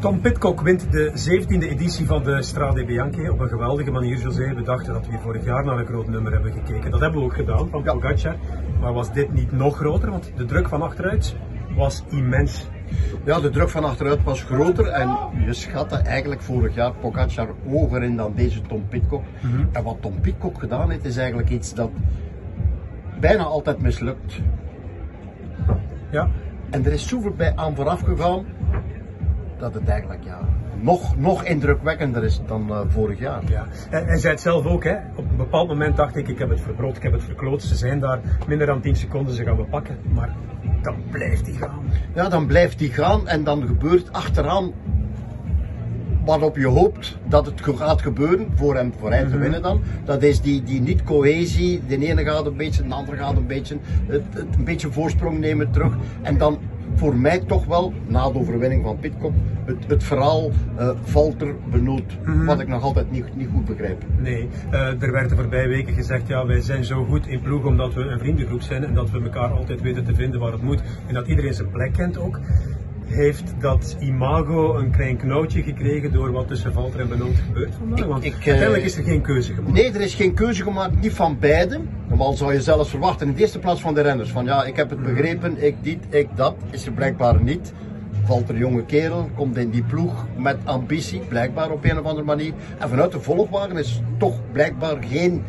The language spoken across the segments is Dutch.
Tom Pitcock wint de 17e editie van de Strade Bianchi op een geweldige manier, José. We dachten dat we hier vorig jaar naar een groot nummer hebben gekeken. Dat hebben we ook gedaan van Ja. Pogacar. Maar was dit niet nog groter? Want de druk van achteruit was immens. Ja, de druk van achteruit was groter en je schatte eigenlijk vorig jaar Pogacar hoger in dan deze Tom Pitcock. En wat Tom Pitcock gedaan heeft, is eigenlijk iets dat bijna altijd mislukt. Ja, En er is zoveel bij aan vooraf gegaan dat het eigenlijk ja, nog, nog indrukwekkender is dan eh, vorig jaar. ja. En zei het zelf ook, hè. op een bepaald moment dacht ik, ik heb het verbrod, ik heb het verkloot. Ze zijn daar minder dan 10 seconden, ze gaan me pakken. Maar dan blijft hij gaan. Ja, dan blijft die gaan en dan gebeurt achteraan waarop je hoopt dat het gaat gebeuren voor hem, voor hij te winnen dan. Dat is die, die niet-cohesie. De ene gaat een beetje, de andere gaat een beetje. Het, het een beetje voorsprong nemen terug. En dan voor mij toch wel, na de overwinning van Pitcock, het, het verhaal eh Valter benoot. Wat ik nog altijd niet, niet goed begrijp. Nee, eh, er werd de voorbije weken gezegd, ja, wij zijn zo goed in ploeg omdat we een vriendengroep zijn en dat we elkaar altijd weten te vinden waar het moet en dat iedereen zijn plek kent ook. Heeft dat imago een klein knoutje gekregen door wat tussen Valter en Benoot gebeurt vandaag? Want ik, eh, uiteindelijk is er geen keuze gemaakt. Nee, er is geen keuze gemaakt, niet van beiden. Normaal zou je zelfs verwachten, in de eerste plaats van de renners. Van ja, ik heb het begrepen, ik dit, ik dat. Is er blijkbaar niet. Valt er een jonge kerel, komt in die ploeg met ambitie, blijkbaar op een of andere manier. En vanuit de volgwagen is toch blijkbaar geen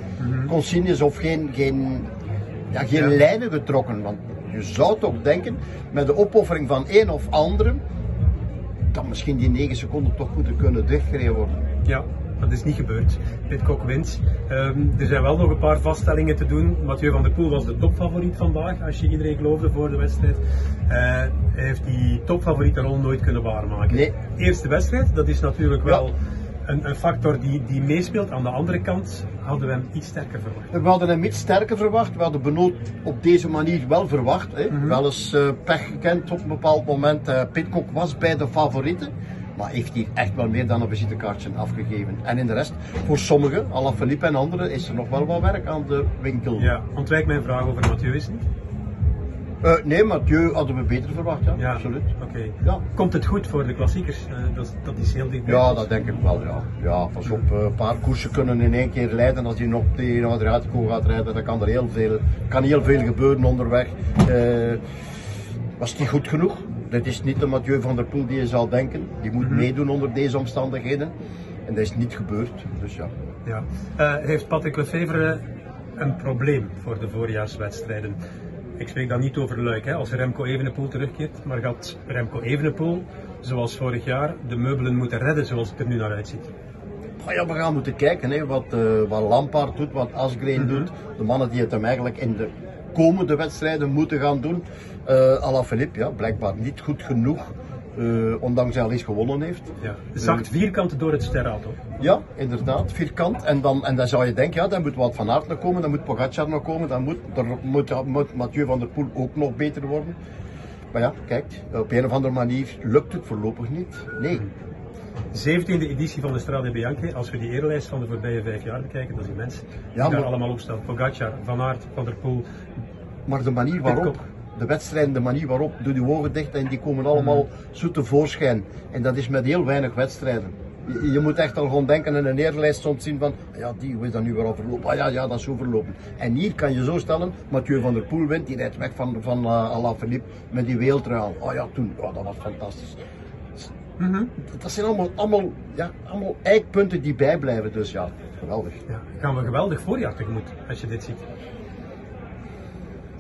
consignes of geen, geen, ja, geen Ja. lijnen getrokken. Want je zou toch denken, met de opoffering van een of andere, dat misschien die 9 seconden toch goed kunnen dichtgereden worden. Ja, dat is niet gebeurd. Pitcock wint. Ehm, er zijn wel nog een paar vaststellingen te doen. Mathieu van der Poel was de topfavoriet vandaag, als je iedereen geloofde voor de wedstrijd. Eh, hij heeft die topfavoriete rol nooit kunnen waarmaken. Nee. Eerste wedstrijd, dat is natuurlijk wel een, een factor die, die meespeelt. Aan de andere kant hadden we hem iets sterker verwacht. We hadden hem iets sterker verwacht. We hadden Benoot op deze manier wel verwacht. Hè. Wel eens eh, pech gekend op een bepaald moment. Eh Pitcock was bij de favorieten. Maar heeft hier echt wel meer dan een visitekaartje afgegeven. En in de rest, voor sommigen, Alaphilippe en anderen, is er nog wel wat werk aan de winkel. Ja, ontwijk mijn vraag over Mathieu is niet. Eh, nee, Mathieu hadden we beter verwacht, ja. Ja, absoluut. Oké. Ja. Komt het goed voor de klassiekers? Eh, dat, dat is heel dichtbij. Ja, dat denk ik wel, ja. Ja, pas op, eh, een paar koersen kunnen in één keer leiden. Als je nog tegen Adriatico gaat rijden, dan kan er heel veel, kan heel veel gebeuren onderweg. Was niet goed genoeg? Dit is niet de Mathieu van der Poel die je zou denken. Die moet meedoen onder deze omstandigheden. En dat is niet gebeurd, dus ja. Ja. Heeft Patrick Lefevre een probleem voor de voorjaarswedstrijden? Ik spreek dan niet over Luik, hè, als Remco Evenepoel terugkeert, maar gaat Remco Evenepoel, zoals vorig jaar, de meubelen moeten redden zoals het er nu naar uitziet? Maar ja, we gaan moeten kijken hè, wat, eh wat Lampaard doet, wat Asgreen doet. De mannen die het hem eigenlijk in de komende wedstrijden moeten gaan doen. Eh Alaphilippe, ja, blijkbaar niet goed genoeg. Eh, ondanks hij al eens gewonnen heeft. Ja. Zacht vierkant door het sterrenauto. Ja, inderdaad, vierkant. En dan, en dan zou je denken, ja, dan moet wat Van Aert nog komen, dan moet Pogacar nog komen, dan moet, er moet, moet Mathieu van der Poel ook nog beter worden. Maar ja, kijk, op een of andere manier lukt het voorlopig niet. Nee. 17e editie van de Strade Bianchi, als we die erenlijst van de voorbije vijf jaar bekijken, dat is immens. Die Ja, daar maar- allemaal op staan. Pogacar, Van Aert, Van der Poel. Maar de manier waarop. De wedstrijden, de manier waarop, doe je ogen dicht en die komen allemaal zo tevoorschijn. En dat is met heel weinig wedstrijden. Je, je moet echt al gewoon denken en een eerlijst soms zien van, ja, die hoe is dat nu weer al verlopen? Ah ja, ja, dat is zo verlopen. En hier kan je zo stellen, Mathieu van der Poel wint, die rijdt weg van, van uh, Alaphilippe met die weeltrui aan. Oh ja, toen, ja, dat was fantastisch. Dat zijn allemaal, allemaal, ja, allemaal eikpunten die bijblijven, dus ja, geweldig. Ja. Gaan we geweldig voorjaar tegemoet, als je dit ziet.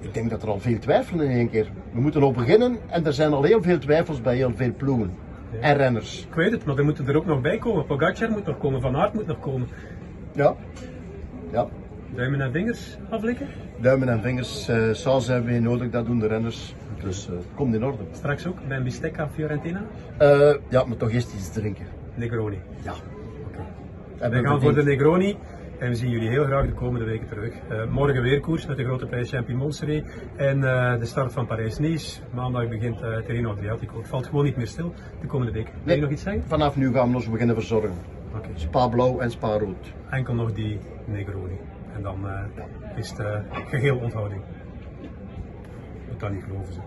Ik denk dat er al veel twijfelen in één keer. We moeten op beginnen en er zijn al heel veel twijfels bij heel veel ploegen en renners. Ik weet het, maar er moeten er ook nog bij komen. Pogacar moet nog komen, Van Aert moet nog komen. Ja, ja. Duimen en vingers aflikken. Duimen en vingers, saus hebben we nodig, dat doen de renners. Dus eh, het komt in orde. Straks ook bij een bistecca Fiorentina. Eh, ja, maar toch eerst iets drinken. Negroni. Ja. We gaan voor de Negroni en we zien jullie heel graag de komende weken terug. Eh, morgen weer koers met de grote prijs Champion Monserrat en eh, de start van Parijs-Nice. Maandag begint uh, Terreno Adriatico. Het valt gewoon niet meer stil de komende week. Wil je nog iets zeggen? Vanaf nu gaan we ons beginnen verzorgen. Oké, Spa blauw en spa rood. enkel nog die Negroni. En dan eh, is het eh, geheel onthouding. Dat niet geloven. Zo.